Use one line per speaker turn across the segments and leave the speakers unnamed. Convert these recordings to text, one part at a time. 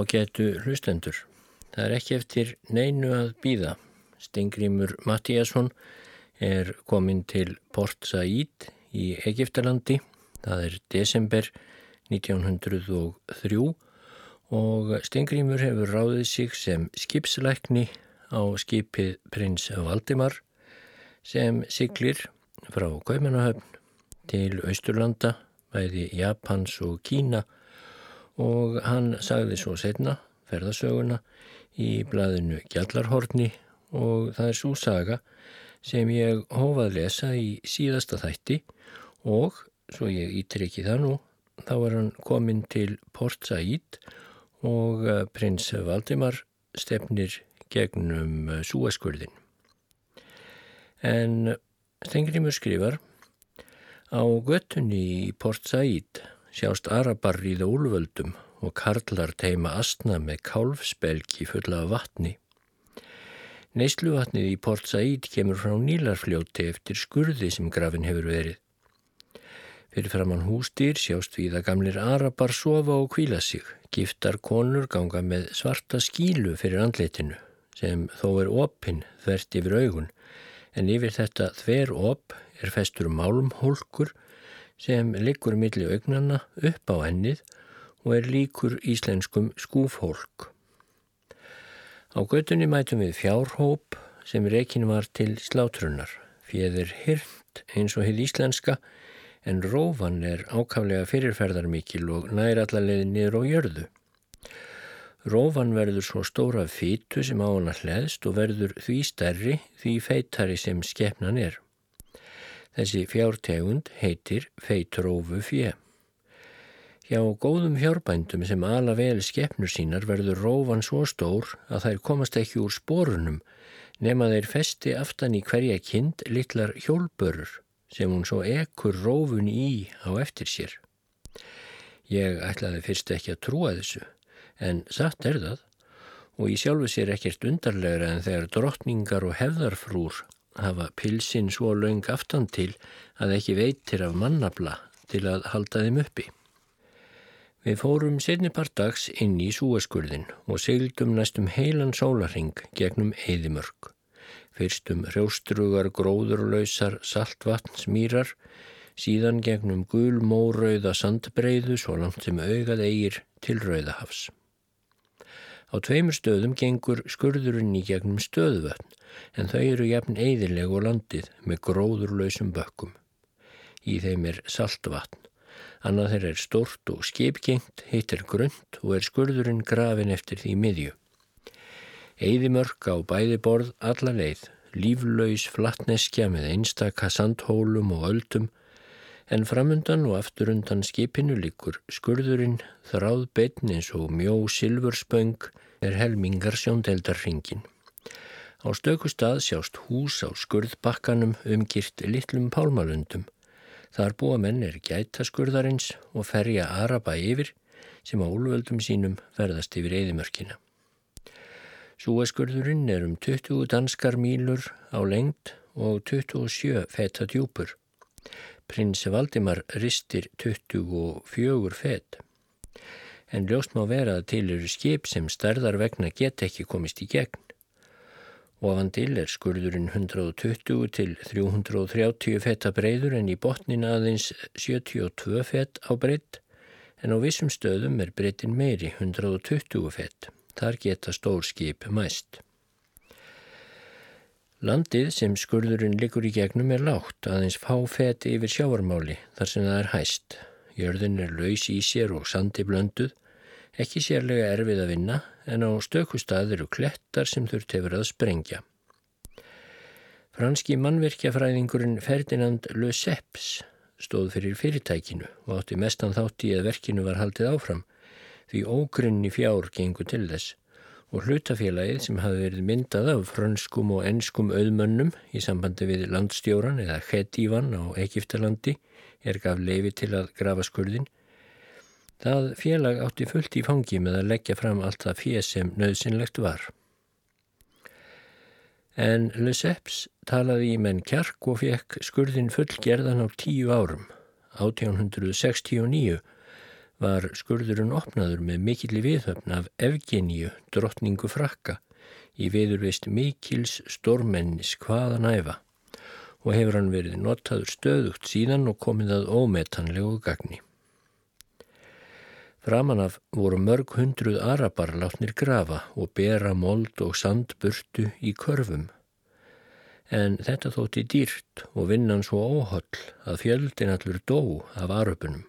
Ágætu hlustendur. Það er ekki eftir neinu að býða. Stingrimur Mattíasson er komin til Port Said í Egiptalandi. Það er desember 1903 og Stingrimur hefur ráðið sig sem skipslækni á skipið prins Valdimar sem siglir frá Kaupanahöfn til Austurlanda, bæði Japans og Kína og hann sagði svo setna ferðasöguna í blaðinu Gjallarhorni. Og það er svo saga sem ég hófað lesa í síðasta þætti. Og, svo ég ítrykki það nú, þá er hann komin til Port Said. Og eh, prins Valdimar stefnir gegnum eh, súaskurðin. En Stengrimur skrifar á göttunni í Port Said sjást arabar það úlvöldum og karlar teima astna með kálfsbelgi fulla af vatni. Neysluvatnið í Port Said kemur frá Nílarfljóti eftir skurði sem grafin hefur verið. Fyrir framann hústýr sjást við að gamlir arabar sofa og kvíla sig. Giftar konur ganga með svarta skílu fyrir andleitinu sem þó er opinn þvert yfir augun en yfir þetta þver op er festur málmhólkur sem liggur milli augnanna upp á ennið og er líkur íslenskum skúfhólk. Á göttunni mætum við fjárhóp sem rekin var til slátrunar. Fjeður hirnt eins og heið íslenska en rófan er ákaflega fyrirferðarmikil og nær allarleiði niður á jörðu. Rófan verður svo stóra fytu sem á hana hlæðst og verður því stærri því feitari sem skefnan er. Þessi fjártegund heitir feitrófu fjö. Hjá góðum fjárbændum sem ala vel skeppnur sínar verður rófan svo stór að þær komast ekki úr spórunum nema þeir festi aftan í hverja kind litlar hjólbörur sem hún svo ekkur rófun í á eftir sér. Ég ætlaði fyrst ekki að trúa þessu en satt er það og í sjálfu sér ekkert undarlegra en þegar drottningar og hefðarfrúr hafa pilsin svo laung aftan til að ekki veitir af mannabla til að halda þeim uppi. Við fórum setnipart dags inn í súaskurðin og seglum næstum heilan sólaring gegnum eðimörk. Fyrstum hrjóstrugar, gróðurlausar, saltvatnsmýrar, síðan gegnum gul mórauða sandbreiðu svo langt sem augað eigir til rauðahafs. Á tveimur stöðum gengur skurðurinn í gegnum stöðvötn en þau eru jafn eðileg og landið með gróðurlausum bökkum. Í þeim er saltvatn. Annað þeir er stort og skipgengt, heitir grönt og er skurðurinn grafin eftir því miðju. Eðimörk á bæði borð alla leið, líflaus flattneskja með einstaka sandhólum og öldum, en framundan og afturundan skipinu likur skurðurinn þráð beitn eins og mjó silfurspöng er helmingar sjóndeldarringin. Á stöku stað sjást hús á skurðbakkanum umgirt litlum pálmalundum. Þar búa menn er gæta skurðarins og ferja araba yfir sem á úlvöldum sínum verðast yfir eðimörkina. Súaskurðurinn er um 20 danskar mílur á lengt og 27 feta djúpur. Prins Valdimar ristir 24 fet. En ljóst má vera að til eru skip sem starðar vegna get ekki komist í gegn. Ofan til er skurðurinn 120 til 330 feta breyður en í botnin aðeins 72 fet á breytt en á vissum stöðum er breytin meiri 120 fet. Þar geta stórskip mæst. Landið sem skurðurinn likur í gegnum er lágt aðeins fá fet yfir sjávarmáli þar sem það er hæst. Jörðin er laus í sér og sandi blönduð ekki sérlega erfið að vinna en á stökustad eru klettar sem þurft hefur að sprengja. Franski mannverkjafræðingurinn Ferdinand Le Seps stóð fyrir fyrirtækinu og átti mestan þátt í að verkinu var haldið áfram því ógrunni fjár gengur til þess og hlutafélagið sem hafi verið myndað af frönskum og ennskum auðmönnum í sambandi við landstjóran eða Khedivan á Egiptalandi er gaf leifi til að grafa skurðin Það félag átti fullt í fangi með að leggja fram allt það fér sem nöðsynlegt var. En Lesseps talaði í menn kjark og fekk skurðin fullgerðan á tíu árum. 1869 var skurðurinn opnaður með mikilli viðhöfn af Evgeníu, drottningu frakka, í viðurvist mikils stormennis hvaða næfa og hefur hann verið notaður stöðugt síðan og komið að ómetanlegu gagni. Framan af voru mörg hundruð arabar látnir grafa og bera mold og sand burtu í körfum. En þetta þótti dýrt og vinnan svo óholl að fjöldin allur dó af aröpunum.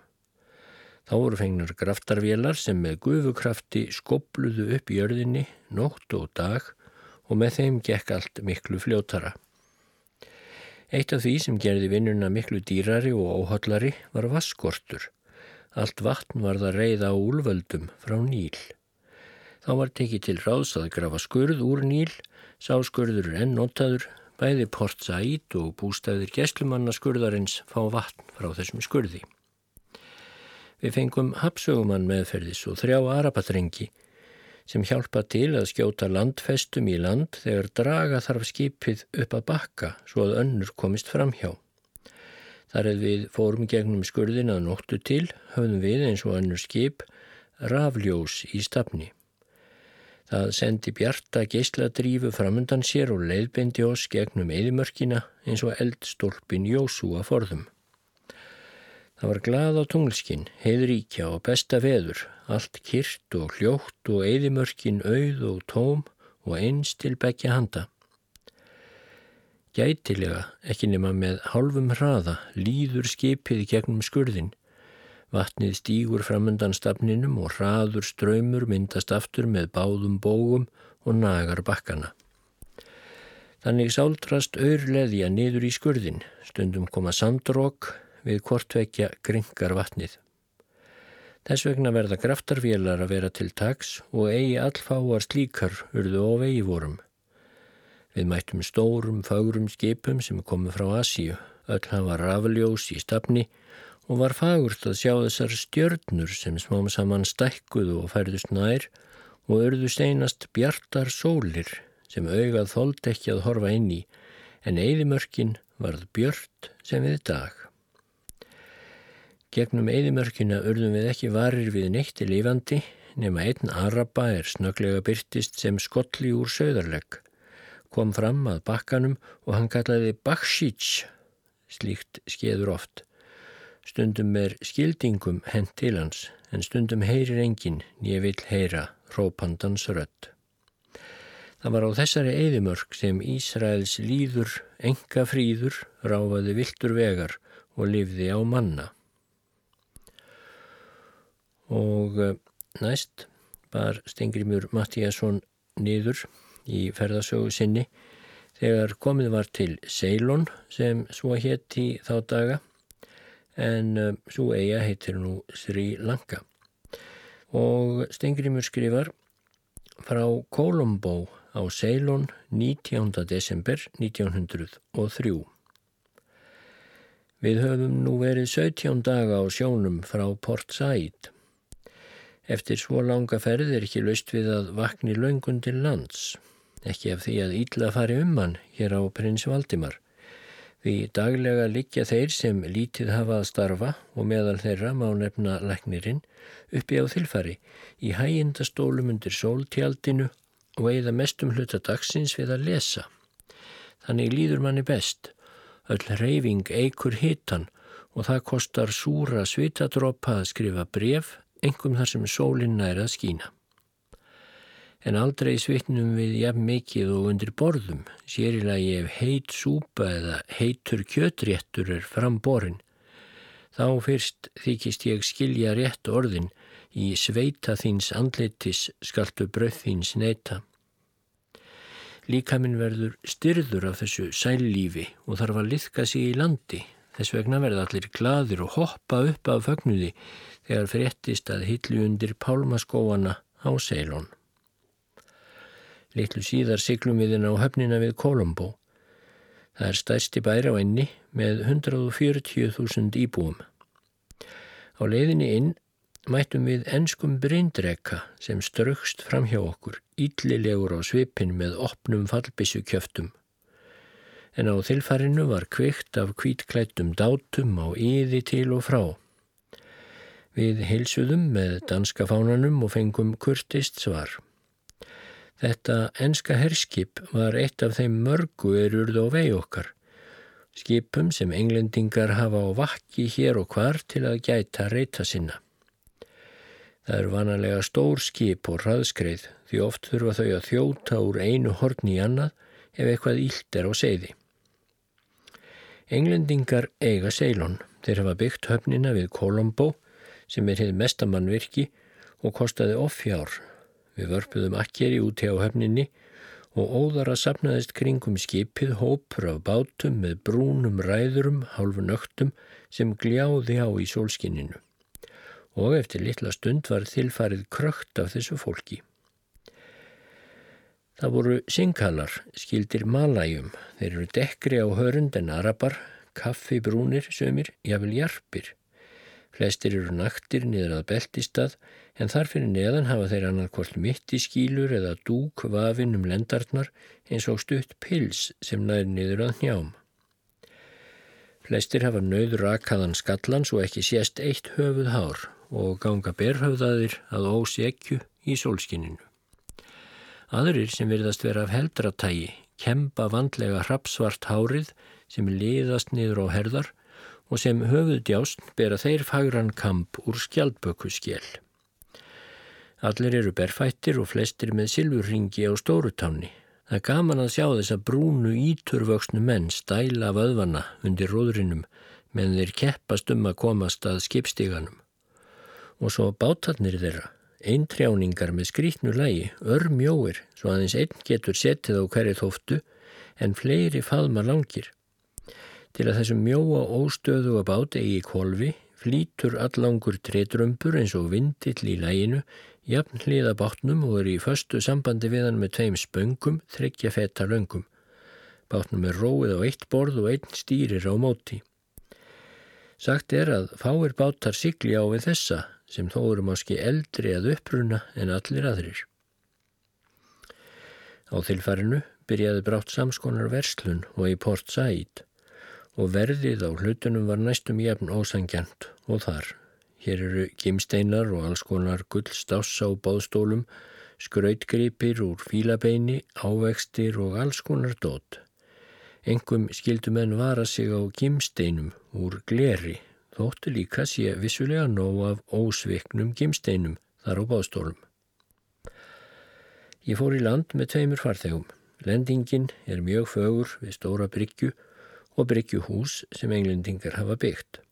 Þá voru fengnar graftarvélar sem með gufukrafti skobluðu upp í jörðinni nótt og dag og með þeim gekk allt miklu fljótara. Eitt af því sem gerði vinnuna miklu dýrari og óhollari var vaskortur. Allt vatn var það reyða á úlvöldum frá Níl. Þá var tekið til ráðs að grafa skurð úr Níl, sáskurður enn notaður, bæði Port Said og bústæðir gæslumanna skurðarins fá vatn frá þessum skurði. Við fengum hapsögumann meðferðis og þrjá arabadrengi sem hjálpa til að skjóta landfestum í land þegar draga þarf skipið upp að bakka svo að önnur komist fram hjá. Þar eða við fórum gegnum skurðin að nóttu til höfðum við eins og önnur skip rafljós í stafni. Það sendi bjarta geysladrífu framundan sér og leiðbendi oss gegnum eðimörkina eins og eldstólpin Jósú að forðum. Það var glað á tunglskinn, heiðríkja og besta veður, allt kyrt og hljótt og eðimörkin auð og tóm og eins til begja handa. Gætilega, ekki nema með hálfum hraða, líður skipið gegnum skurðin. Vatnið stýgur framundan stafninum og hraður ströymur myndast aftur með báðum bógum og nagar bakkana. Þannig sáldrast auðleðja niður í skurðin, stundum koma sandrók, við hvortvekja gringar vatnið. Þess vegna verða graftarvélar að vera til tags og eigi allfáar slíkar urðu á vegi vorum. Við mættum stórum, fagrum skipum sem komu frá Asíu, öll hafa rafljós í stafni og var fagurt að sjá þessar stjörnur sem smám saman stækkuðu og færðust nær og örðu steinast bjartar sólir sem augað þóld ekki að horfa inn í en eðimörkin varð björt sem við dag. Gegnum eðimörkina urðum við ekki varir við neitt í lífandi nema einn araba er snöglega byrtist sem skolli úr söðarlegg. Kom fram að bakkanum og hann kallaði baksíts, slíkt skeður oft. Stundum er skildingum hent til hans en stundum heyrir engin nýja vill heyra rópandans rött. Það var á þessari eðimörk sem Ísraels líður, enga fríður, ráfaði viltur vegar og lifði á manna og eh, næst bar Stengrimur Mattíasson niður í ferðasögu sinni þegar komið var til Ceylon sem svo hétt í þá daga en svo eiga heitir nú Sri Lanka. Og Stengrimur skrifar frá Colombo á Ceylon 19. desember 1903 Við höfum nú verið 17 daga á sjónum frá Port Said. Eftir svo langa ferð er ekki laust við að vakni laungun til lands, ekki af því að ílla fari um hann hér á prins Valdimar. Því daglega liggja þeir sem lítið hafa að starfa og meðal þeirra má nefna læknirinn uppi á þilfari í hægindastólum undir sóltjaldinu og eigða mestum hluta dagsins við að lesa. Þannig líður manni best. Öll reyfing eikur hitan og það kostar súra svitadrópa að skrifa bref engum þar sem sólinn næra að skína. En aldrei svitnum við jafn mikið og undir borðum, sérilagi ef heit súpa eða heitur kjötréttur er framborin. Þá fyrst þykist ég skilja rétt orðin í sveita þíns andlitis skaltu bröð þíns neita. Líkaminn verður styrður af þessu sællífi og þarf að liðka sig í landi. Þess vegna verða allir gladir og hoppa upp af fögnuði þegar fréttist að hillu undir pálmaskóana á Ceylon. Littlu síðar siglum við inn á höfnina við Colombo. Það er stærsti bæri á enni með 140.000 íbúum. Á leiðinni inn mættum við enskum brindreka sem strökst fram hjá okkur, yllilegur á svipin með opnum fallbissu kjöftum. En á þilfarinu var kvikt af kvítklættum dátum á yði til og frá. Við heilsuðum með danska fánanum og fengum kurtist svar. Þetta enska herskip var eitt af þeim mörgu erurð á vei okkar. Skipum sem englendingar hafa á vakki hér og hvar til að gæta reyta sinna. Það eru vanalega stór skip og raðskreið því oft þurfa þau að þjóta úr einu horni í annað ef eitthvað ílt er á seiði. Englendingar eiga Ceylon. Þeir hafa byggt höfnina við Colombo sem er hefð mestamannvirki og kostaði offjár. Við vörpuðum akkeri út hjá höfninni og óðara sapnaðist kringum skipið hópur af bátum með brúnum ræðurum, hálfu nögtum sem gljáði á í sólskinninu. Og eftir litla stund var þilfarið krökt af þessu fólki. Það voru sinkalar, skildir malæjum. Þeir eru dekkri á hörund en arabar, kaffibrúnir, sömur, jáfnvel jarpir. Flestir eru naktir niður að beltistað en þar fyrir neðan hafa þeir annarkvort mitt í skílur eða dúk vafinn um lendartnar eins og stutt pils sem næri niður að njám. Flestir hafa nöður rakaðan skallans og ekki sést eitt höfuð hár og ganga berhöfðaðir að ósi ekju í sólskinninu. Aðrir sem virðast vera af heldratægi kempa vandlega hrapsvart hárið sem liðast niður á herðar og sem höfuðdjást bera þeir fagran kamp úr skjaldböku skjell. Allir eru berfættir og flestir með silfurringi á stórutáni. Það er gaman að sjá þess að brúnu íturvöksnu menn stæla vöðvana undir róðrinum meðan þeir keppast um að komast að skipstíganum. Og svo bátarnir þeirra eintrjáningar með skrítnu lægi, örmjóir, svo aðeins einn getur setið á hverju þóftu en fleiri faðma langir. Til að þessum mjóa óstöðu að bát eigi kolvi flýtur allangur tretrömpur eins og vindill í læginu, jafn hliða bátnum og er í föstu sambandi við hann með tveim spöngum, þryggja feta löngum. Bátnum er róið á eitt borð og einn stýrir á móti. Sagt er að fáir bátar sigli á við þessa sem þó eru máski eldri að uppruna en allir aðrir. Á þilfarinu byrjaði brátt samskonar verslun og í Port Said og verðið á hlutunum var næstum jafn ósangjant og þar. Hér eru gimsteinar og alls konar gullstássa og báðstólum, skrautgripir úr fílabeini, ávextir og alls konar dót. Engum skildum en vara sig á gimsteinum úr gleri þóttu líka sé vissulega nóg af ósviknum gimsteinum þar á báðstólum. Ég fór í land með tveimur farþegum. Lendingin er mjög fögur við stóra bryggju og bryggjuhús sem englendingar hafa byggt.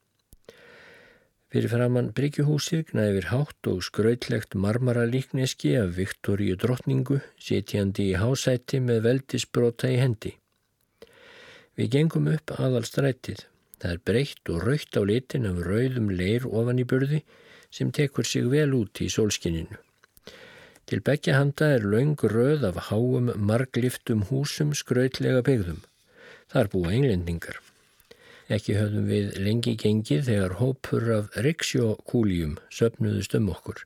Fyrir framann bryggjuhúsið knæfir hátt og skrautlegt marmaralíkneski af Viktoríu drottningu sitjandi í hásætti með veldisbrota í hendi. Við gengum upp aðalstrætið Það er breytt og raukt á litin af rauðum leir ofan í burði sem tekur sig vel út í sólskinninu. Til begja handa er laung rauð af háum margliftum húsum skrautlega byggðum. Þar búa englendingar. Ekki höfðum við lengi gengið þegar hópur af riksjókúljum söpnuðust um okkur.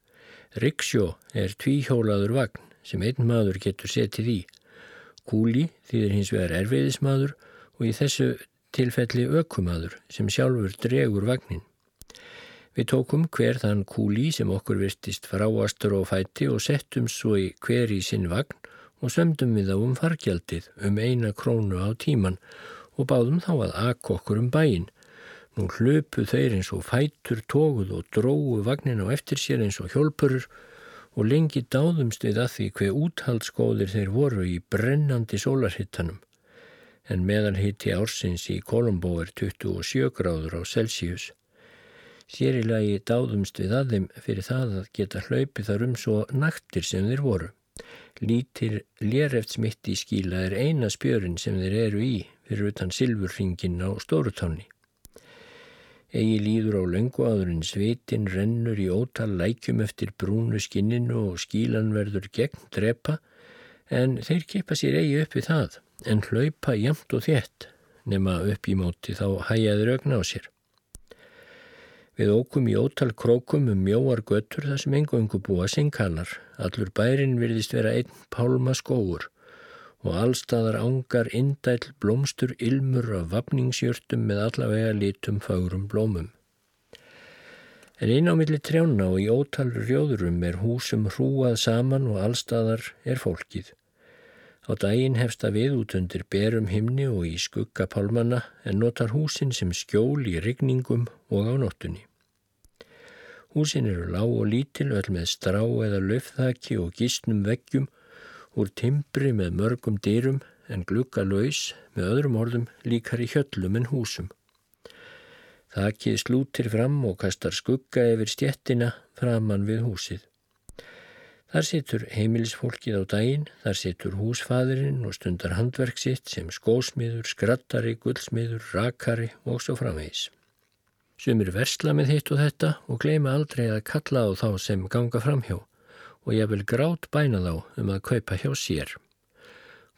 Riksjó er tvíhjólaður vagn sem einn maður getur setið í. Kúli þýðir hins vegar erfiðismadur og í þessu tilfelli ökumadur sem sjálfur dregur vagnin. Við tókum hver þann kúli sem okkur virtist fráastur og fætti og settum svo í hver í sinn vagn og sömdum við á um fargjaldið um eina krónu á tíman og báðum þá að akka okkur um bæin. Nú hlöpu þeir eins og fætur tóguð og drógu vagnin á eftir sér eins og hjólpurur og lengi dáðumst við að því hver úthaldsgóðir þeir voru í brennandi sólarhittanum en meðalhitti ársins í Kolumbo er 27 gráður á Celsius. Sér í lagi dáðumst við aðeim fyrir það að geta hlaupið þar um svo naktir sem þeir voru. Lítir léreftsmitt í skíla er eina spjörin sem þeir eru í fyrir utan silfurringin á stórutáni. Egi líður á löngu áðurinn svitin rennur í ótal lækjum eftir brúnu skinninu og skílan verður gegn drepa en þeir kipa sér eigi upp við það en hlaupa jæmt og þétt nema upp í móti þá hæjaður ögna á sér. Við ókum í ótal krókum um mjóar göttur þar sem engungu búa sinkalar. Allur bærin virðist vera einn pálma skóur og allstaðar ángar indæl blómstur ilmur af vapningsjörtum með allavega litum fagrum blómum. En einn á milli trjána og í ótalur rjóðurum er húsum hrúað saman og allstaðar er fólkið. Á daginn hefsta við út undir berum himni og í skugga pálmanna en notar húsin sem skjól í rigningum og á nóttunni. Húsin eru lág og lítil öll með strá eða löfþaki og gísnum veggjum úr timbri með mörgum dýrum en glugga laus með öðrum orðum líkar í hjöllum en húsum. Þakið slútir fram og kastar skugga yfir stjettina framann við húsið. Þar situr heimilisfólkið á daginn, þar situr húsfæðurinn og stundar handverk sitt sem skósmiður, skrattari, guldsmiður, rakari og svo framvegis. Sumir versla með hitt og þetta og gleima aldrei að kalla á þá sem ganga framhjá og ég vil grátt bæna þá um að kaupa hjá sér.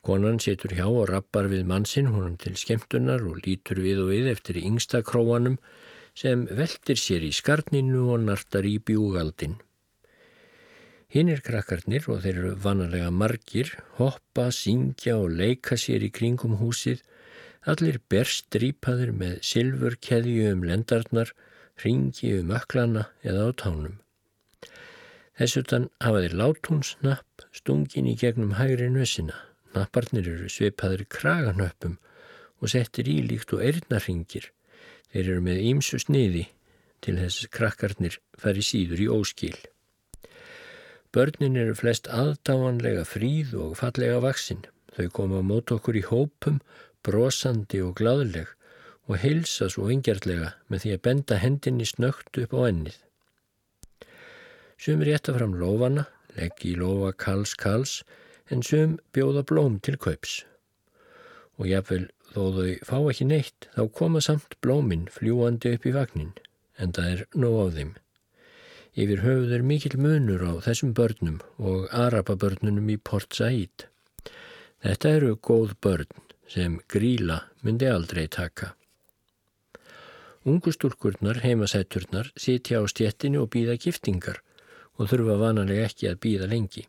Konan situr hjá og rappar við mannsinn honum til skemmtunar og lítur við og við eftir yngsta króanum sem veldir sér í skarninu og nartar í bjúgaldin. Hinn er krakkarnir og þeir eru vanalega margir, hoppa, syngja og leika sér í kringum húsið, allir berstrýpaðir með silfurkeðju um lendarnar, ringi um öklana eða á tánum. Þessutan hafa þeir látúnsnapp stungin í gegnum hægri nössina. Napparnir eru sveipaður kraganöppum og settir í líkt og erðnarringir. Þeir eru með ímsu sniði til þess krakkarnir fari síður í óskil. Börnin eru flest aðdáanlega fríð og fallega vaksinn. Þau koma mót okkur í hópum, brosandi og gladleg og heilsa svo engjarlega með því að benda hendinni snögt upp á ennið. Sumir étta fram lofana, legg í lofa kals kals en sum bjóða blóm til kaups. Og jáfnvel þó þau fá ekki neitt þá koma samt blóminn fljúandi upp í vagnin en það er nóg á þeim. Yfir höfuð er mikill munur á þessum börnum og arababörnunum í Port Said. Þetta eru góð börn sem gríla myndi aldrei taka. Ungustúrkurnar, heimasætturnar, sitja á stjettinu og býða giftingar og þurfa vanalega ekki að býða lengi.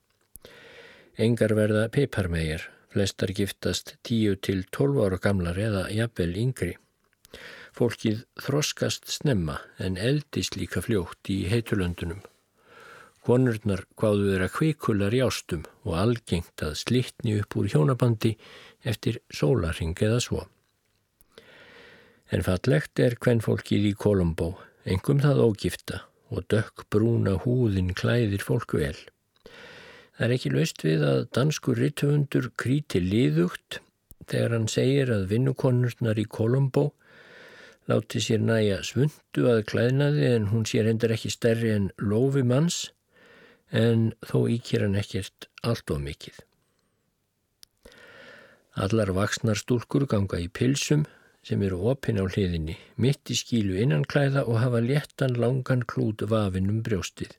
Engar verða peiparmegar, flestar giftast 10 til 12 ára gamlar eða jafnvel yngri. Fólkið þroskast snemma en eldist líka fljótt í heitulöndunum. Konurnar hvaðu vera kveikular í ástum og algengt að slittni upp úr hjónabandi eftir sólaring eða svo. En fallegt er hvern fólkið í Kolumbó, engum það ógifta og dökk brúna húðin klæðir fólku vel. Það er ekki laust við að danskur rittöfundur kríti liðugt þegar hann segir að vinnukonurnar í Kolombo láti sér næja svundu að klæðnaði en hún sér endur ekki stærri en lofi manns en þó íkir hann ekkert allt of mikið. Allar vaksnar stúlkur ganga í pilsum sem eru opinn á hliðinni, mitt í skílu innanklæða og hafa léttan langan klút vafinn um brjóstið.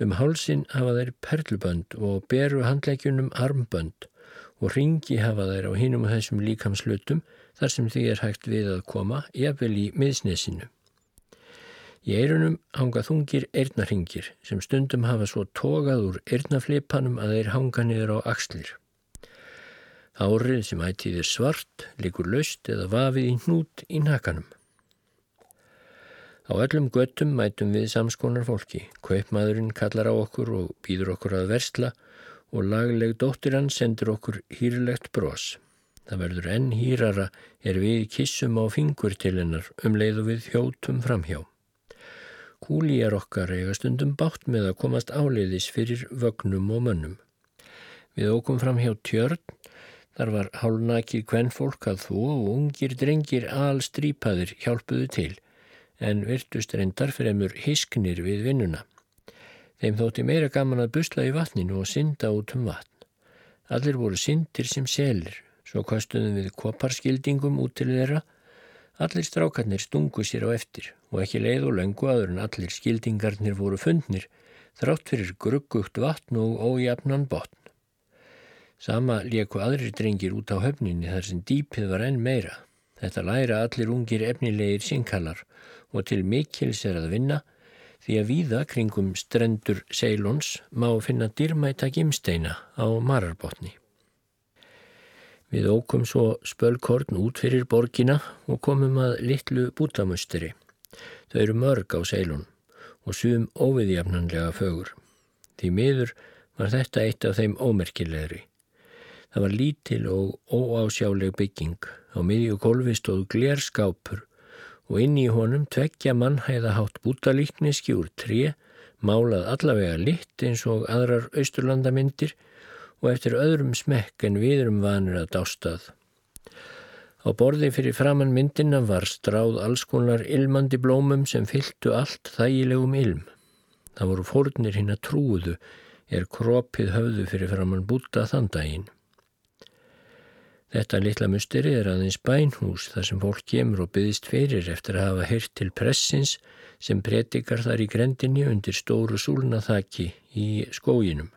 Um hálsin hafa þeir perlubönd og beru handleikjunum armbönd og ringi hafa þeir á hinum og þessum líkamslutum þar sem því er hægt við að koma, jafnvel í miðsnesinu. Í eirunum hanga þungir eirnarhingir sem stundum hafa svo tókað úr eirnaflipanum að þeir hanga niður á axlir. Árið sem ættið er svart, likur löst eða vafið í hnút í nakanum. Á öllum göttum mætum við samskonar fólki. Kaupmaðurinn kallar á okkur og býður okkur að versla og lagleg dóttir hann sendir okkur hýrlegt bros. Það verður enn hýrara er við kissum á fingur til hennar um leiðu við hjótum framhjá. Kúlíjar okkar eiga stundum bátt með að komast áleiðis fyrir vögnum og mönnum. Við ókum fram hjá tjörn, þar var hálnakið kvennfólk að þó og ungir drengir alstrýpaðir hjálpuðu til en virtust reyndar fremur hisknir við vinnuna. Þeim þótti meira gaman að busla í vatninu og synda út um vatn. Allir voru syndir sem selir, svo kostuðum við koparskildingum út til þeirra. Allir strákarnir stungu sér á eftir og ekki leið og löngu aður en allir skildingarnir voru fundnir, þrátt fyrir gruggugt vatn og ójafnan botn. Sama lieku aðrir drengir út á höfninni þar sem dýpið var enn meira. Þetta læra allir ungir efnilegir synkallar og til mikils er að vinna því að víða kringum strendur Seilons má finna dýrmæta gimsteina á mararbotni. Við ókum svo spölkorn út fyrir borgina og komum að litlu bútamusteri. Þau eru mörg á seilun og sum óviðjafnanlega fögur. Því miður var þetta eitt af þeim ómerkilegri. Það var lítil og óásjáleg bygging. Á miðju kolvi stóð glerskápur og inn í honum tveggja mannhæðahátt bútalíkniski úr tré, málað allavega litt eins og aðrar austurlandamyndir og eftir öðrum smekk en viðrum vanir að dástað. Á borði fyrir framann myndina var stráð allskonar ilmandi blómum sem fylltu allt þægilegum ilm. Það voru fórnir hinn að trúðu er kropið höfðu fyrir framann búta þann daginn. Þetta litla musteri er aðeins bænhús þar sem fólk kemur og byggist fyrir eftir að hafa heyrt til pressins sem predikar þar í grendinni undir stóru súlnaþaki í skóginum.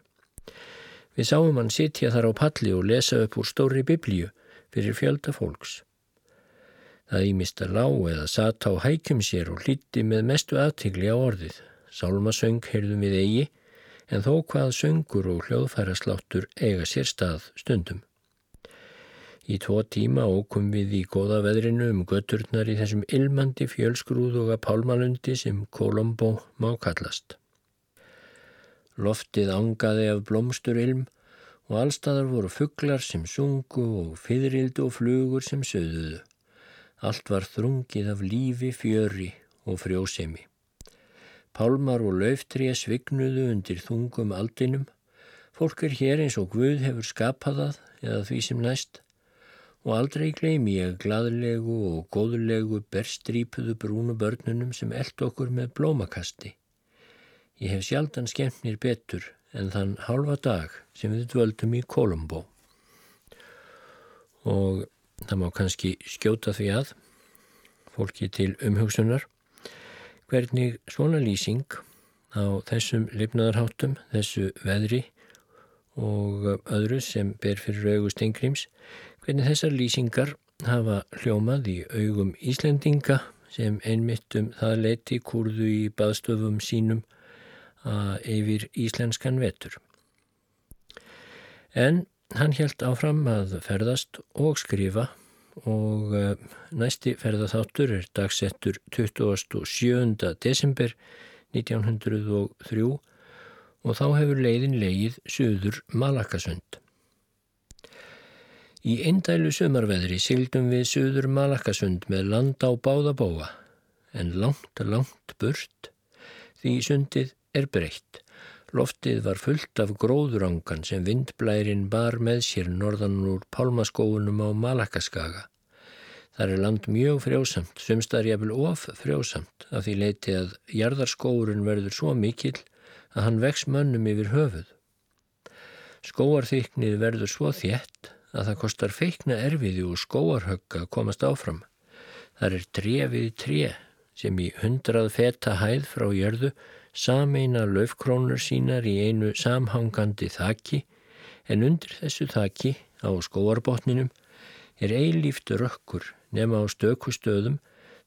Við sáum hann sitja þar á palli og lesa upp úr stóri biblíu fyrir fjölda fólks. Það ímist að lág eða satt á hækjum sér og hlíti með mestu aðtigli á orðið. Sálmasöng heyrðum við eigi en þó hvað söngur og hljóðfæra sláttur eiga sér stað stundum. Í tvo tíma ókum við í goða veðrinu um götturnar í þessum ilmandi fjölsgrúðuga pálmalundi sem Kolombo má kallast. Loftið angaði af blómsturilm og allstaðar voru fugglar sem sungu og fyririldu og flugur sem söðuðu. Allt var þrungið af lífi, fjöri og frjósemi. Pálmar og löftrið svignuðu undir þungum aldinum. Fólk er hér eins og Guð hefur skapað það eða því sem næst og aldrei gleymi ég gladlegu og góðlegu berstrípuðu brúnu börnunum sem eld okkur með blómakasti. Ég hef sjaldan skemmt mér betur en þann halva dag sem við dvöldum í Kolumbo. Og það má kannski skjóta því að, fólki til umhugsunar, hvernig svona lýsing á þessum lifnaðarháttum, þessu veðri og öðru sem ber fyrir augu Stengrims, hvernig þessar lýsingar hafa hljómað í augum Íslendinga sem einmitt um það leiti kurðu í baðstöfum sínum yfir íslenskan vetur. En hann helt áfram að ferðast og skrifa og eh, næsti ferðatháttur er dagsettur 27. desember 1903 og þá hefur leiðin leið söður Malakasund. Í eindælu sömarveðri sildum við söður Malakasund með land á báðabóa, en langt, langt burt, því sundið er breytt. Loftið var fullt af gróðurangan sem vindblærin bar með sér norðan úr pálmaskóunum á Malakaskaga. Þar er land mjög frjósamt, sumstar jafnvel of frjósamt, af því leiti að jarðarskóurinn verður svo mikill að hann vex mönnum yfir höfuð. Skóarþyknið verður svo þjætt að það kostar feikna erfiði og skóarhögg að komast áfram. Það er trefið tre sem í hundrað feta hæð frá jörðu sameina löfkrónur sínar í einu samhangandi þakki en undir þessu þakki á skóarbotninum er eilíft rökkur nema á stökustöðum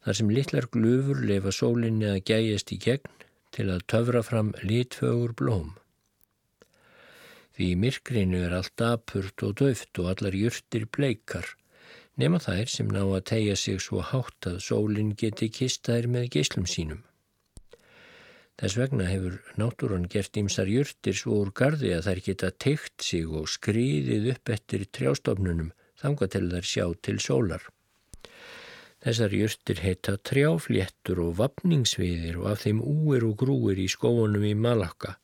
þar sem litlar glufur lefa sólinni að gæjast í gegn til að töfra fram litfögur blóm. Því myrkrinu er allt apurt og döft og allar júrtir bleikar, nema þær sem ná að tegja sig svo hátt að sólinn geti kistæðir með geyslum sínum. Þess vegna hefur náttúran gert ímsar júrtir svo úr gardi að þær geta teikt sig og skrýðið upp eftir trjástofnunum þanga til þær sjá til sólar. Þessar júrtir heita trjáfléttur og vapningsviðir og af þeim úir og grúir í skóunum í Malakka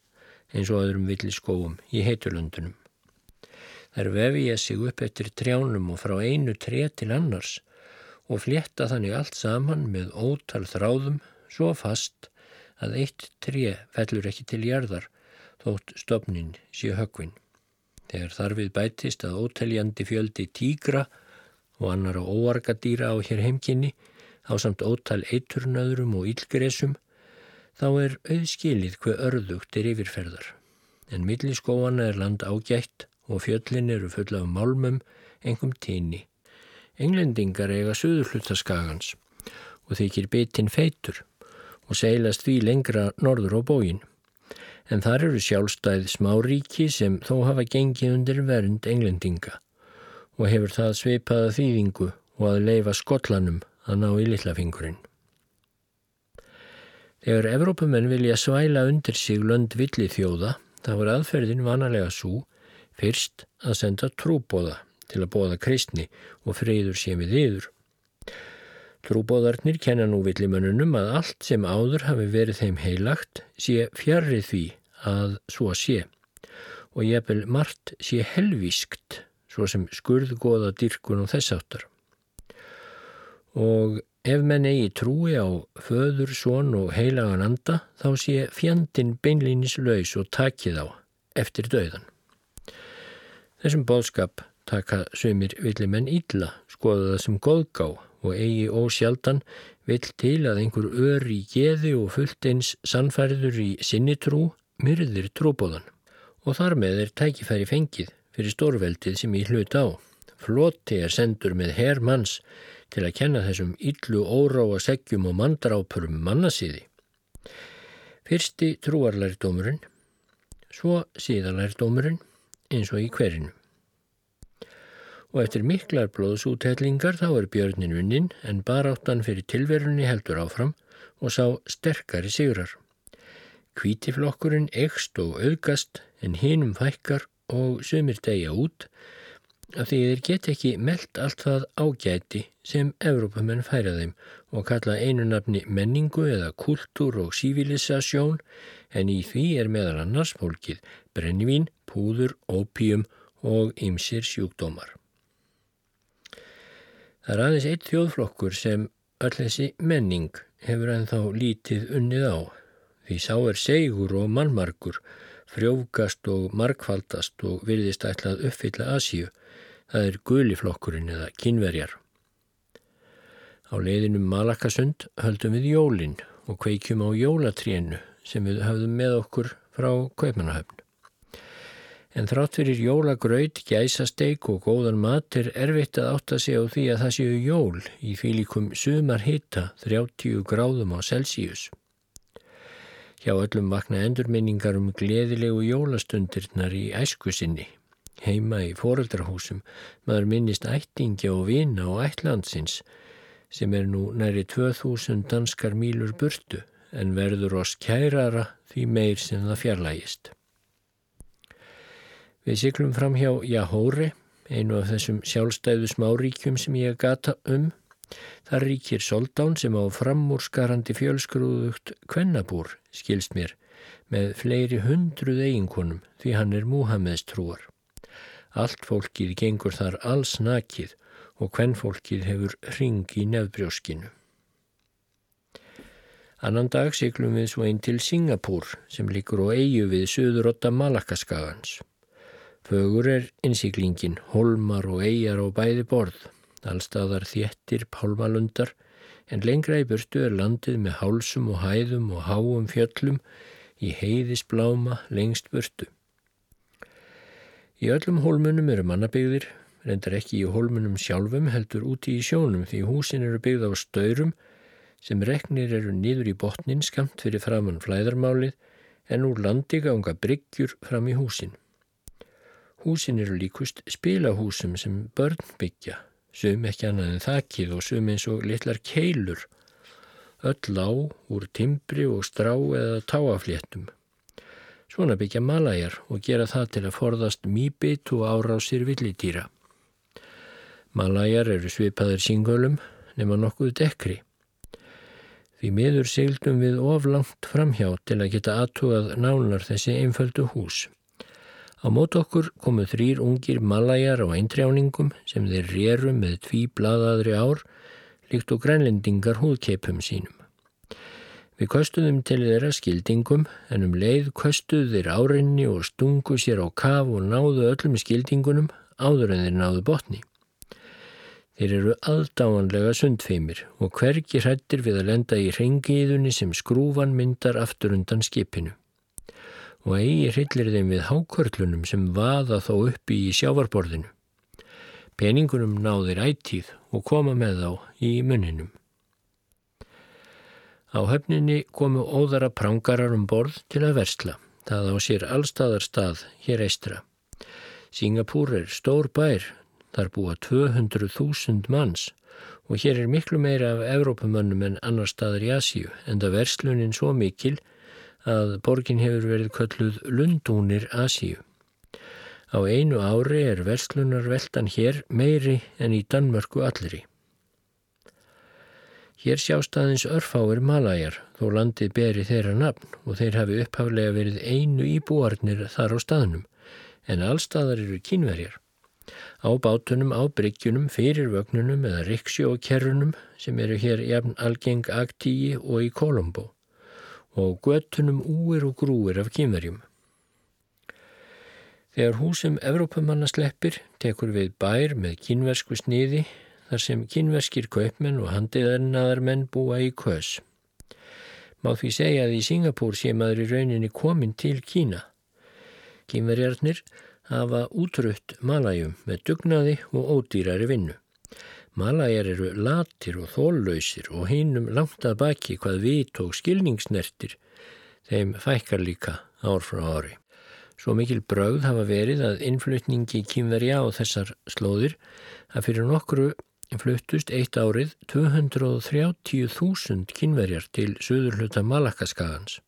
eins og öðrum villiskóum í heitulöndunum. Þær vefja sig upp eftir trjánum og frá einu tre til annars og fletta þannig allt saman með ótal þráðum svo fast að eitt tre fellur ekki til jarðar þótt stopnin sé högvin. Þegar þarfið bætist að óteljandi fjöldi tígra og annara óargadýra á hér heimkynni á samt ótal eiturnöðrum og ílgresum þá er auðskilið hver örðugt er yfirferðar. En milliskóana er land ágætt og fjöllin eru fulla af málmum, engum tíni. Englendingar eiga söðurhlutaskagans og þykir bitinn feitur og seilast því lengra norður á bógin. En þar eru sjálfstæð smáríki sem þó hafa gengið undir vernd englendinga og hefur það sveipaða þýðingu og að leifa skotlanum að ná í lillafingurinn. Þegar Evrópumenn vilja svæla undir sig lönd villi þjóða, þá er aðferðin vanalega svo fyrst að senda trúbóða til að bóða kristni og friður sé við yður. Trúbóðarnir kenna nú villimönnunum að allt sem áður hafi verið þeim heilagt sé fjarrið því að svo sé og bel margt sé helvískt svo sem skurðgóða dyrkun og þess áttar. Og ef menn eigi trúi á föður, són og heilagan anda þá sé fjandin beinlýnis laus og takið á eftir döðan. Þessum bóðskap taka sömur villimenn ítla, skoða það sem góðgá og eigi ósjaldan vill til að einhver ör í geði og fullt eins sannfærður í sinni trú myrðir trúbóðan og þar með er tækifæri fengið fyrir stórveldið sem í hlut á. Floti er sendur með herrmanns til að kenna þessum yllu óráa seggjum og mandrápurum mannasíði. Fyrsti trúarlærdómurinn, svo síðalærdómurinn eins og í hverinu og eftir miklar blóðsúthellingar þá er björnin unnin en baráttan fyrir tilverunni heldur áfram og sá sterkari sigrar. Kvítiflokkurinn ekst og auðgast en hinum fækkar og sumir degja út af því þeir get ekki meld allt það ágæti sem Evrópamenn færa þeim og kalla einu nafni menningu eða kultúr og sívilisasjón en í því er meðal annars fólkið brennivín, púður, ópíum og ymsir sjúkdómar. Það er aðeins eitt þjóðflokkur sem öll þessi menning hefur ennþá lítið unnið á. Því sá er segur og mannmarkur, frjófgast og markfaldast og virðist ætlað uppfylla Asíu. Það er guliflokkurinn eða kynverjar. Á leiðinum Malakasund höldum við jólinn og kveikjum á jólatrénu sem við hafðum með okkur frá Kaupmannahöfn. En þrátt fyrir jólagraut, gæsasteik og góðan mat er erfitt að átta sig á því að það séu jól í fílikum sumar hitta 30 gráðum á Celsius. Hjá öllum vakna endurminningar um gleðilegu jólastundirnar í æsku sinni. Heima í foreldrahúsum maður minnist ættingja og vina og ætlandsins sem er nú næri 2000 danskar mílur burtu en verður oss kærara því meir sem það fjarlægist. Við syklum fram hjá Jahóri, einu af þessum sjálfstæðu smáríkjum sem ég gata um. Það ríkir Soldán sem á framúrskarandi fjölsgrúðugt kvennabúr, skilst mér, með fleiri hundruð eiginkonum því hann er Múhameðs trúar. Allt fólkið gengur þar alls nakið og kvennfólkið hefur ring í nefnbrjóskinu. Annan dag syklum við svo einn til Singapúr sem líkur á eigu við söðurotta Malakaskagans. Fögur er innsiklingin, holmar og eigjar á bæði borð, allstaðar þjettir pálmalundar, en lengra í burtu er landið með hálsum og hæðum og háum fjöllum í heiðisbláma lengst burtu. Í öllum hólmunum eru mannabygðir, reyndar ekki í hólmunum sjálfum heldur úti í sjónum því húsin eru byggð á stöyrum sem reknir eru niður í botnin skamt fyrir framann flæðarmálið en úr landi ganga bryggjur fram í húsin. Húsin eru líkust spilahúsum sem börn byggja, sum ekki annað en þakkið og sum eins og litlar keilur, öll á úr timbri og strá eða táafléttum. Svona byggja malajar og gera það til að forðast mýbit og árásir villitýra. Malajar eru svipaðir síngölum nema nokkuð dekri. Því miður sigldum við oflangt framhjá til að geta aðtúað nánar þessi einföldu hús. Á mót okkur komu þrýr ungir malajar á eintrjáningum sem þeir réru með tví bladaðri ár líkt og grænlendingar húðkeipum sínum. Við kostuðum til þeirra skildingum en um leið kostuðu þeir árinni og stungu sér á kaf og náðu öllum skildingunum áður en þeir náðu botni. Þeir eru aldáanlega sundfeimir og hvergi hrættir við að lenda í hreingiðunni sem skrúfan myndar aftur undan skipinu og eigi hryllir þeim við hákvörlunum sem vaða þó uppi í sjávarborðinu. Peningunum náðir ættíð og koma með þá í munninum. Á höfninni komu óðara prangarar um borð til að versla. Það á sér allstaðar stað hér eistra. Singapúr er stór bær, þar búa 200.000 manns og hér er miklu meira af Evrópamönnum en annar staðar í Asíu en það verslunin svo mikil að borgin hefur verið kölluð Lundúnir Asíu. Á einu ári er verslunarveldan hér meiri en í Danmörku allri. Hér sjást aðeins örfáir malajar þó landið beri þeirra nafn og þeir hafi upphaflega verið einu íbúarnir þar á staðnum en allstaðar eru kínverjar á bátunum, á bryggjunum, fyrir vögnunum eða riksjókerrunum sem eru hér jafn algeng aktíi og í Kolombo og göttunum úir og grúir af kýmverjum. Þegar húsum Evrópamanna sleppir tekur við bær með kynversku sniði þar sem kynverskir kaupmenn og handiðarnaðar menn búa í kös. Má því segja að í Singapúr sé maður í rauninni komin til Kína. Kínverjarnir hafa útrutt malæjum með dugnaði og ódýrari vinnu. Malæjar eru latir og þóllausir og hinnum langt að baki hvað vit og skilningsnertir þeim fækkar líka ár frá ári. Svo mikil brauð hafa verið að innflutningi kýmverja á þessar slóðir að fyrir nokkru fluttust eitt árið 230.000 kynverjar til söðurhluta Malakaskagans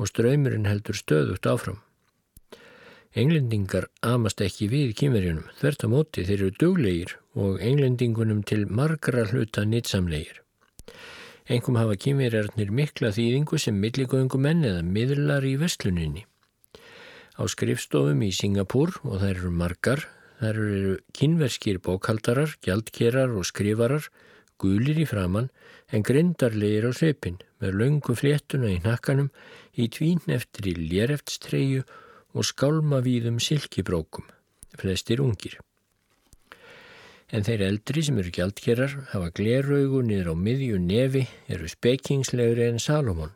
og ströymurinn heldur stöðugt áfram. Englendingar amast ekki við kynverjunum, þvert á móti þeir eru duglegir og englendingunum til margra hluta nýtsamlegir. Engum hafa kynverjarnir mikla þýðingu sem milligöngumenn eða miðlar í vestluninni. Á skrifstofum í Singapúr, og þær eru margar, þær eru kynverskir bókaldarar, gjaldkerar og skrifarar, gulir í framann en grindarlegir á sveipin með löngu fléttuna í nakkanum í tvín eftir í lérefstreyu og skálmavíðum silkibrókum, flestir ungir. En þeir eldri sem eru gjaldkerar hafa gleraugu niður á miðju nefi, eru spekingslegri en Salomon.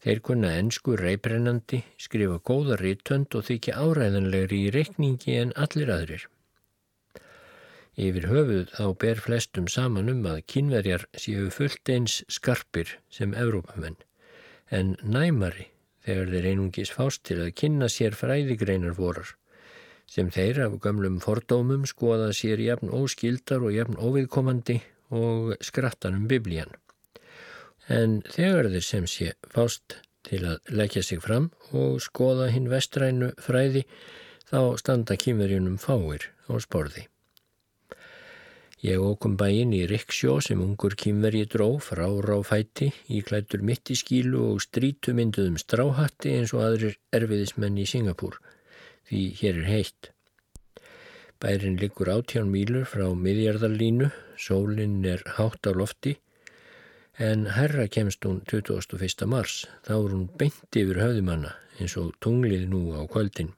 Þeir kunna ennsku reybrennandi, skrifa góða rítönd og þykja áræðanlegri í reikningi en allir aðrir. Yfir höfuð þá ber flestum saman um að kynverjar séu fullt eins skarpir sem Evrópamenn, en næmari þegar þeir einungis fást til að kynna sér fræðigreinar vorar, sem þeir af gamlum fordómum skoða sér jafn óskildar og jafn óviðkomandi og skrattanum biblían. En þegar þeir sem sé fást til að leggja sig fram og skoða hinn vestrænu fræði, þá standa kýmverjunum fáir á sporði. Ég ókum bæinn í Riksjó sem ungur kýmvergi dró frá ráfætti í klættur mitt í skílu og strítumynduðum stráhatti eins og aðrir erfiðismenn í Singapúr, því hér er heitt. Bærin liggur átján mílur frá miðjarðarlínu, sólinn er hátt á lofti, en herra kemst hún 21. mars, þá er hún beint yfir höfðumanna eins og tunglið nú á kvöldin.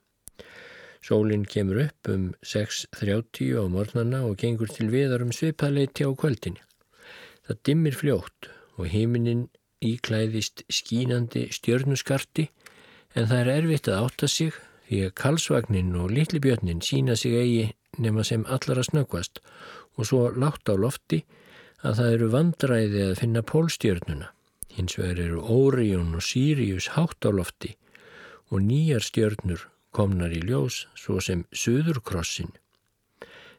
Sólinn kemur upp um 6.30 á mornana og gengur til viðar um svipaðleiti á kvöldin. Það dimmir fljótt og heiminin íklæðist skínandi stjörnuskarti en það er erfitt að átta sig því að kalsvagnin og litlibjörnin sína sig eigi nema sem allara snöggvast og svo látt á lofti að það eru vandræði að finna pólstjörnuna. Hins vegar eru Órión og Sirius hátt á lofti og nýjar stjörnur komnar í ljós svo sem Suðurkrossin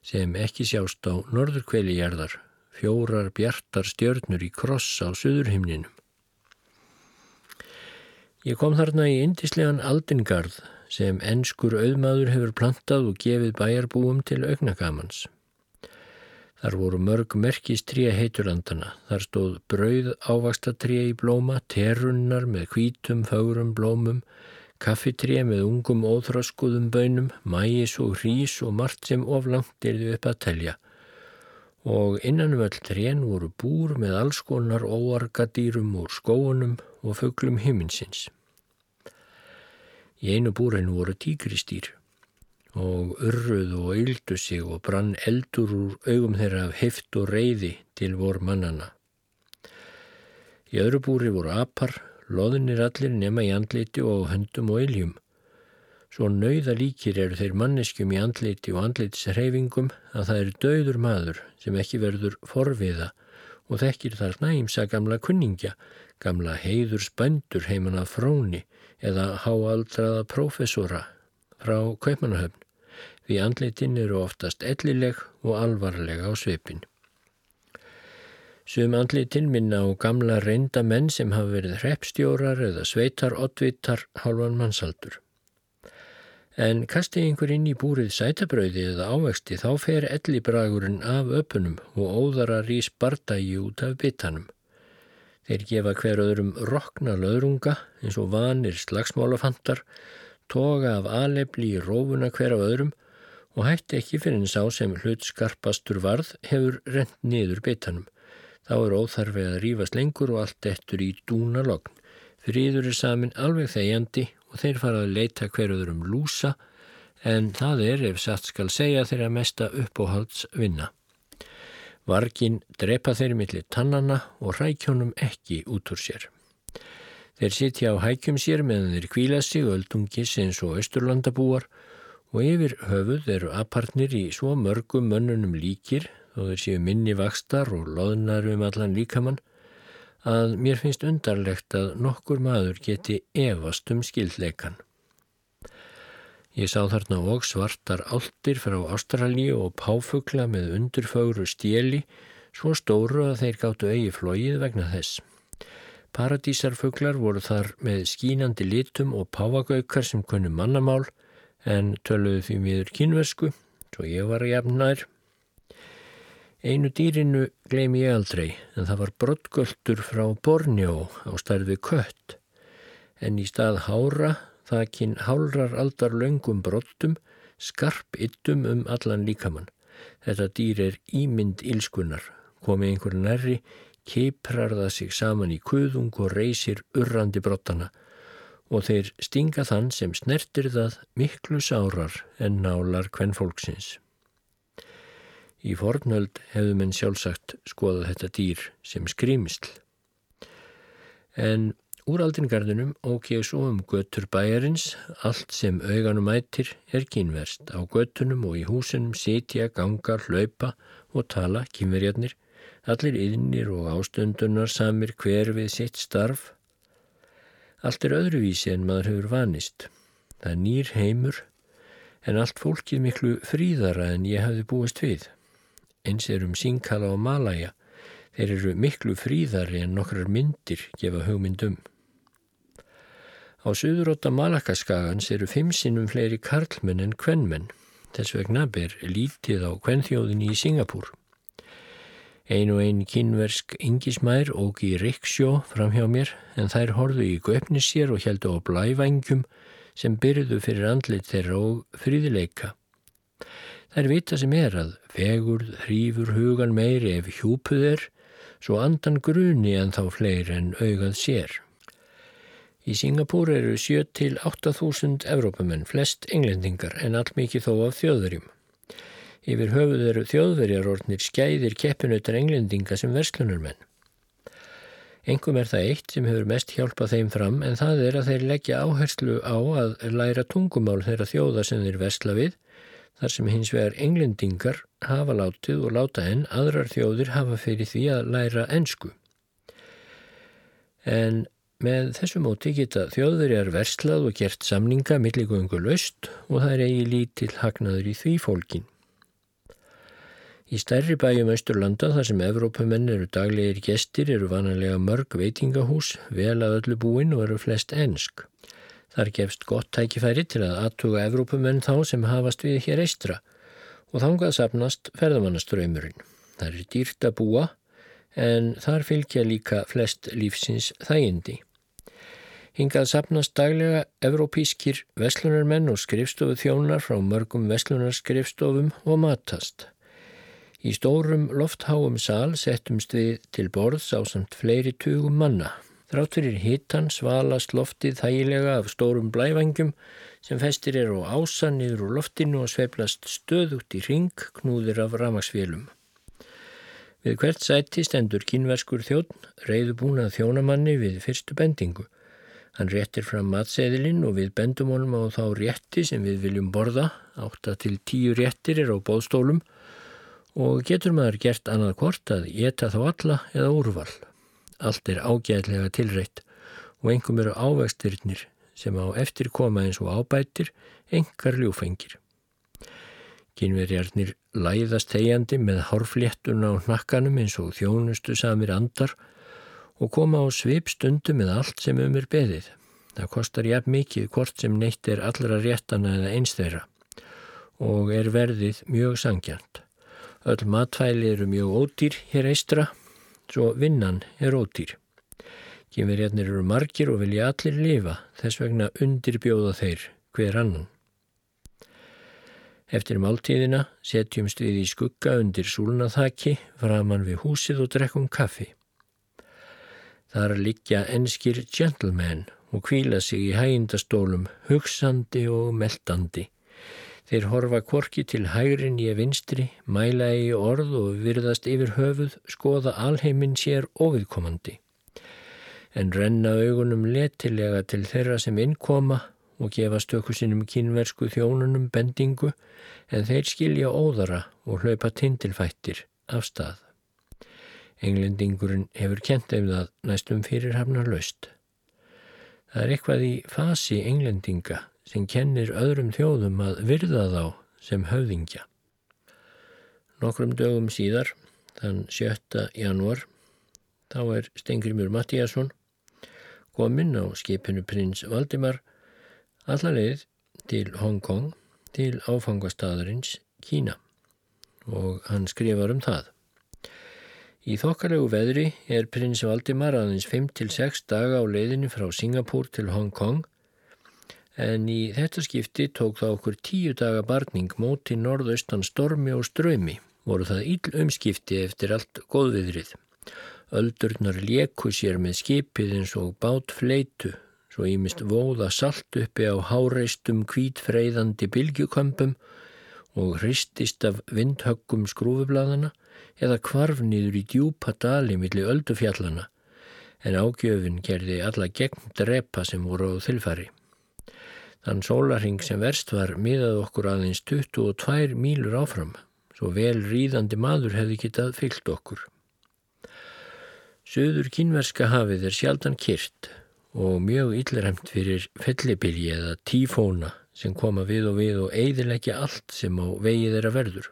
sem ekki sjást á norðurkveilijarðar, fjórar bjartar stjörnur í kross á Suðurhimninum. Ég kom þarna í indislegan aldingarð sem ennskur auðmaður hefur plantað og gefið bæjarbúum til augnagamans. Þar voru mörg merkistrija heiturlandana. Þar stóð brauð ávastatrija í blóma, terunnar með hvítum, fögurum blómum, Kaffitré með ungum óþröskuðum bönum, mæis og hrís og margt sem oflangt er þau upp að telja. Og innan völd um trén voru búr með alls konar óargadýrum úr skóunum og föglum himinsins. Í einu búrinu voru tíkristýr og urruð og yldu sig og brann eldur úr augum þeirra af heft og reyði til vor mannana. Í öðru búri voru apar, loðinir allir nema í andliti og höndum og iljum. Svo nauða líkir eru þeir manneskjum í andliti og andlitisreifingum að það er döður maður sem ekki verður forviða og þekkir þar næmsa gamla kunningja, gamla heiður spöndur heimann af fróni eða háaldraða prófessora frá Kaupmannahöfn, því andlitin eru oftast ellileg og alvarlega á svipin. Sum andlitin minna á gamla reynda menn sem hafa verið hreppstjórar eða sveitar oddvitar halvan mannsaldur. En kasti einhver inn í búrið sætabrauði eða ávexti þá fer ellibragurinn af öpunum og óðara rís bardagi út af bitanum. Þeir gefa hver öðrum rokna löðrunga eins og vanir slagsmálafantar, toga af alefli í rófuna hver af öðrum og hætti ekki fyrir en sá sem hlut skarpastur varð hefur rent niður bitanum. Þá er óþarfið að rýfast lengur og allt eftir í dúna logn. Fríður er samin alveg þegjandi og þeir fara að leita hverjuður um lúsa en það er, ef satt skal segja, þeirra mesta uppóhalds vinna. Vargin drepa þeirri millir tannana og rækjónum ekki út úr sér. Þeir sitja á hækjum sér meðan þeir kvíla sig öldungis eins og austurlandabúar og yfir höfuð eru apartnir í svo mörgum mönnunum líkir þó þeir séu minni vakstar og loðnar um allan líkamann, að mér finnst undarlegt að nokkur maður geti evast um skildleikan. Ég sá þarna og svartar áltir frá Ástralíu og páfugla með undurfögru stjeli, svo stóru að þeir gáttu eigi flóið vegna þess. Paradísarfuglar voru þar með skínandi litum og páfagaukar sem kunnu mannamál en töluðu því miður kynversku, svo ég var að jafn nær. Einu dýrinu gleym ég aldrei en það var brottgöldur frá Bornjó á starfi kött en í stað hára þakkinn hálrar aldar löngum brottum skarp yttum um allan líkamann. Þetta dýr er ímynd ílskunnar, komið einhver nærri, keiprar það sig saman í kuðung og reysir urrandi brottana og þeir stinga þann sem snertir það miklu sárar en nálar hvern fólksins. Í fornöld hefðu menn sjálfsagt skoðað þetta dýr sem skrýmsl. En úr aldringarðunum ók ég svo um göttur bæjarins, allt sem auganum ættir er kynverst. Á göttunum og í húsunum sitja, ganga, hlaupa og tala kynverjarnir, allir yðnir og ástundunar samir hver við sitt starf. Allt er öðruvísi en maður hefur vanist. Það er nýr heimur en allt fólkið miklu fríðara en ég hafði búist við eins er um sínkala og malaja. Þeir eru miklu fríðari en nokkrar myndir gefa hugmyndum. Á söðuróta Malakaskagans eru fimm sinnum fleiri karlmenn en kvennmenn. Þess vegna ber lítið á kvennþjóðinni í Singapúr. Ein og ein kynversk yngismær óg í Riksjó fram hjá mér en þær horðu í göfnissér og heldu á blævangjum sem byrjuðu fyrir andlit þeirra og fríðileika. Þær vita sem er að vegur hrýfur hugan meiri ef hjúpuð er, svo andan gruni en þá fleiri en augað sér. Í Singapúr eru 7-8.000 Evrópamenn, flest englendingar en allmikið þó af þjóðverjum. Yfir höfuð eru þjóðverjarordnir skæðir keppinautar englendinga sem verslunarmenn. Engum er það eitt sem hefur mest hjálpað þeim fram en það er að þeir leggja áherslu á að læra tungumál þeirra þjóða sem þeir versla við þar sem hins vegar englendingar hafa látið og láta enn aðrar þjóðir hafa fyrir því að læra ennsku. En með þessu móti geta þjóðverjar verslað og gert samninga milligöngu löst og það er eigi lítill hagnaður í því fólkin. Í stærri bæjum Östurlanda þar sem Evrópumenn eru daglegir gestir eru vanalega mörg veitingahús, vel að öllu búin og eru flest ennsk. Þar gefst gott tækifæri til að aðtuga Evrópumenn þá sem hafast við hér eistra og þangað sapnast ferðamannaströymurinn. Það er dýrt að búa en þar fylgja líka flest lífsins þægindi. Hingað sapnast daglega evrópískir vestlunarmenn og skrifstofu þjónar frá mörgum vestlunarskrifstofum og matast. Í stórum loftháum sal settumst við til borðs á samt fleiri tugum manna. Þrátturir hittan svalast loftið þægilega af stórum blævangjum sem festir eru á ása niður úr loftinu og sveplast stöðugt í ring knúðir af ramagsfélum. Við hvert sæti stendur kínverskur þjótt, reyðubúnað þjónamanni við fyrstu bendingu. Hann réttir fram matseðilinn og við bendum honum á þá rétti sem við viljum borða, 8 til 10 réttir er á bóðstólum og getur maður gert annað hvort að geta þá alla eða úrval. Allt er ágæðlega tilreitt og engum eru ávegstyrnir sem á eftir koma eins og ábætir, engar ljúfengir. Kynverjarnir læðast þegjandi með hárfléttuna á hnakkanum eins og þjónustu samir andar og koma á svipstundu með allt sem um er beðið. Það kostar jafn mikið hvort sem neitt er allra réttana eða einstæra og er verðið mjög sangjant. Öll matfæli eru mjög ódýr hér eistra, svo vinnan er ódýr. Kynverjarnir eru margir og vilja allir lifa, þess vegna undirbjóða þeir hver annan. Eftir máltíðina setjumst við í skugga undir súlnaþaki framann við húsið og drekkum kaffi. Þar liggja enskir gentlemen og kvíla sig í hægindastólum, hugsandi og meldandi. Þeir horfa korki til hægrin í vinstri, mæla í orð og virðast yfir höfuð, skoða alheiminn sér óviðkomandi en renna augunum letilega til þeirra sem innkoma og gefa stöku sinum kínversku þjónunum bendingu en þeir skilja óðara og hlaupa tindilfættir af stað. Englendingurinn hefur kent ef það næstum fyrir hafnar laust. Það er eitthvað í fasi englendinga sem kennir öðrum þjóðum að virða þá sem höfðingja. Nokkrum dögum síðar, þann 7. janúar, þá er Stengrimur Mattíasson kominn á skipinu prins Valdimar allarleið til Hong Kong til áfangastadurins Kína og hann skrifar um það. Í þokkalegu veðri er prins Valdimar aðeins 5-6 daga á leiðinni frá Singapúr til Hong Kong en í þetta skipti tók það okkur tíu daga barning móti norðaustan stormi og strömi voru það íll umskipti eftir allt góðviðrið. Öldurnar leku sér með skipið eins og bát fleitu, svo ímist vóða salt uppi á háreistum kvítfreyðandi bylgjukömpum og hristist af vindhöggum skrúfublaðana eða kvarf nýður í djúpa dali millir öldufjallana, en ágjöfin gerði alla gegn drepa sem voru á þilfari. Þann sólarhing sem verst var miðað okkur aðeins 22 mílur áfram, svo vel ríðandi maður hefði getað fyllt okkur. Suður kínverska hafið er sjaldan kyrt og mjög ylliremt fyrir fellibilji eða tífóna sem koma við og við og eidilegja allt sem á vegið er að verður.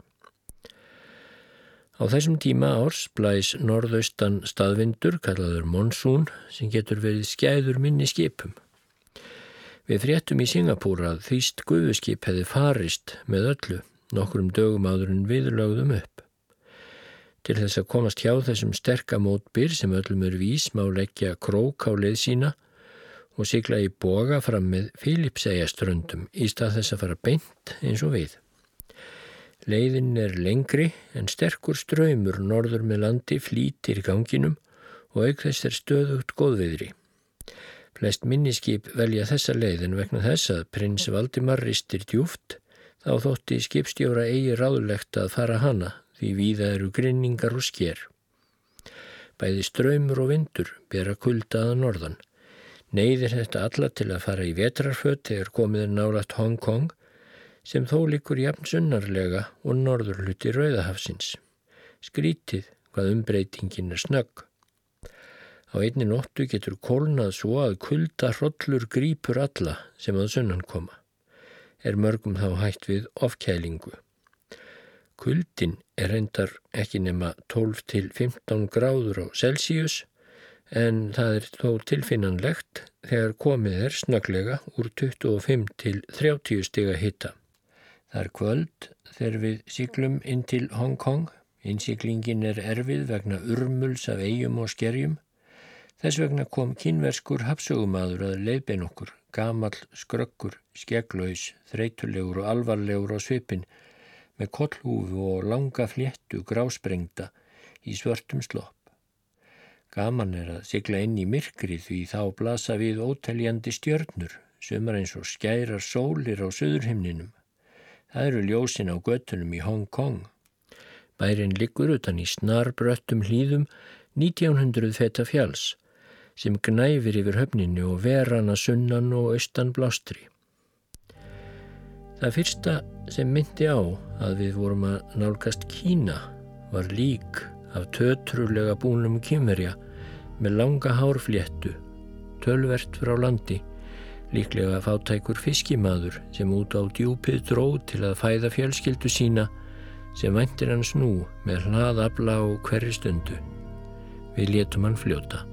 Á þessum tíma árs blæs norðaustan staðvindur, kallaður monsún, sem getur verið skæður minni skipum. Við fréttum í Singapúra að þýst guðuskip hefði farist með öllu, nokkrum dögum áður en viðlögðum upp. Til þess að komast hjá þessum sterkamótbyr sem öllum er vís má leggja krók á leið sína og sigla í boga fram með Filipsæjaströndum í stað þess að fara beint eins og við. Leiðin er lengri en sterkur ströymur norður með landi flýtir ganginum og auk þess er stöðugt góðviðri. Flest minniskip velja þessa leiðin vegna þess að prins Valdimar ristir djúft þá þótti skipstjóra eigi ráðlegt að fara hana því víða eru grinningar og sker. Bæði ströymur og vindur bera kuldaða norðan. Neyðir þetta alla til að fara í vetrarföt þegar komið er nálat Hong Kong sem þó likur jafn sunnarlega og norður hluti Rauðahafsins. Skrítið hvað umbreytingin er snögg. Á einni nóttu getur kólnað svo að kulda hrollur grípur alla sem að sunnan koma. Er mörgum þá hægt við ofkælingu. Kuldin er reyndar ekki nema 12 til 15 gráður á Celsius en það er þó tilfinnanlegt þegar komið er snöglega úr 25 til 30 stiga hitta. Það er kvöld þegar við síklum inn til Hong Kong. Innsiklingin er erfið vegna urmuls af eigum og skerjum. Þess vegna kom kynverskur hapsugumadur að leiðbein okkur, gamal, skrökkur, skegglaus, þreytulegur og alvarlegur á svipin með kollhúfu og langa fléttu grásprengta í svörtum slopp. Gaman er að sigla inn í myrkri því þá blasa við óteljandi stjörnur, sumar eins og skærar sólir á söðurhimninum. Það eru ljósin á göttunum í Hong Kong. Bærin liggur utan í snarbröttum hlýðum 1900 feta fjalls sem gnæfir yfir höfninu og verana sunnan og austan blástri. Það fyrsta sem myndi á að við vorum að nálgast Kína var lík af tötrulega búnum kymverja með langa hárfléttu, tölvert frá landi, líklega fátækur fiskimaður sem út á djúpið dróð til að fæða fjölskyldu sína sem væntir hans nú með hlaðabla og hverri stundu. Við létum hann fljóta.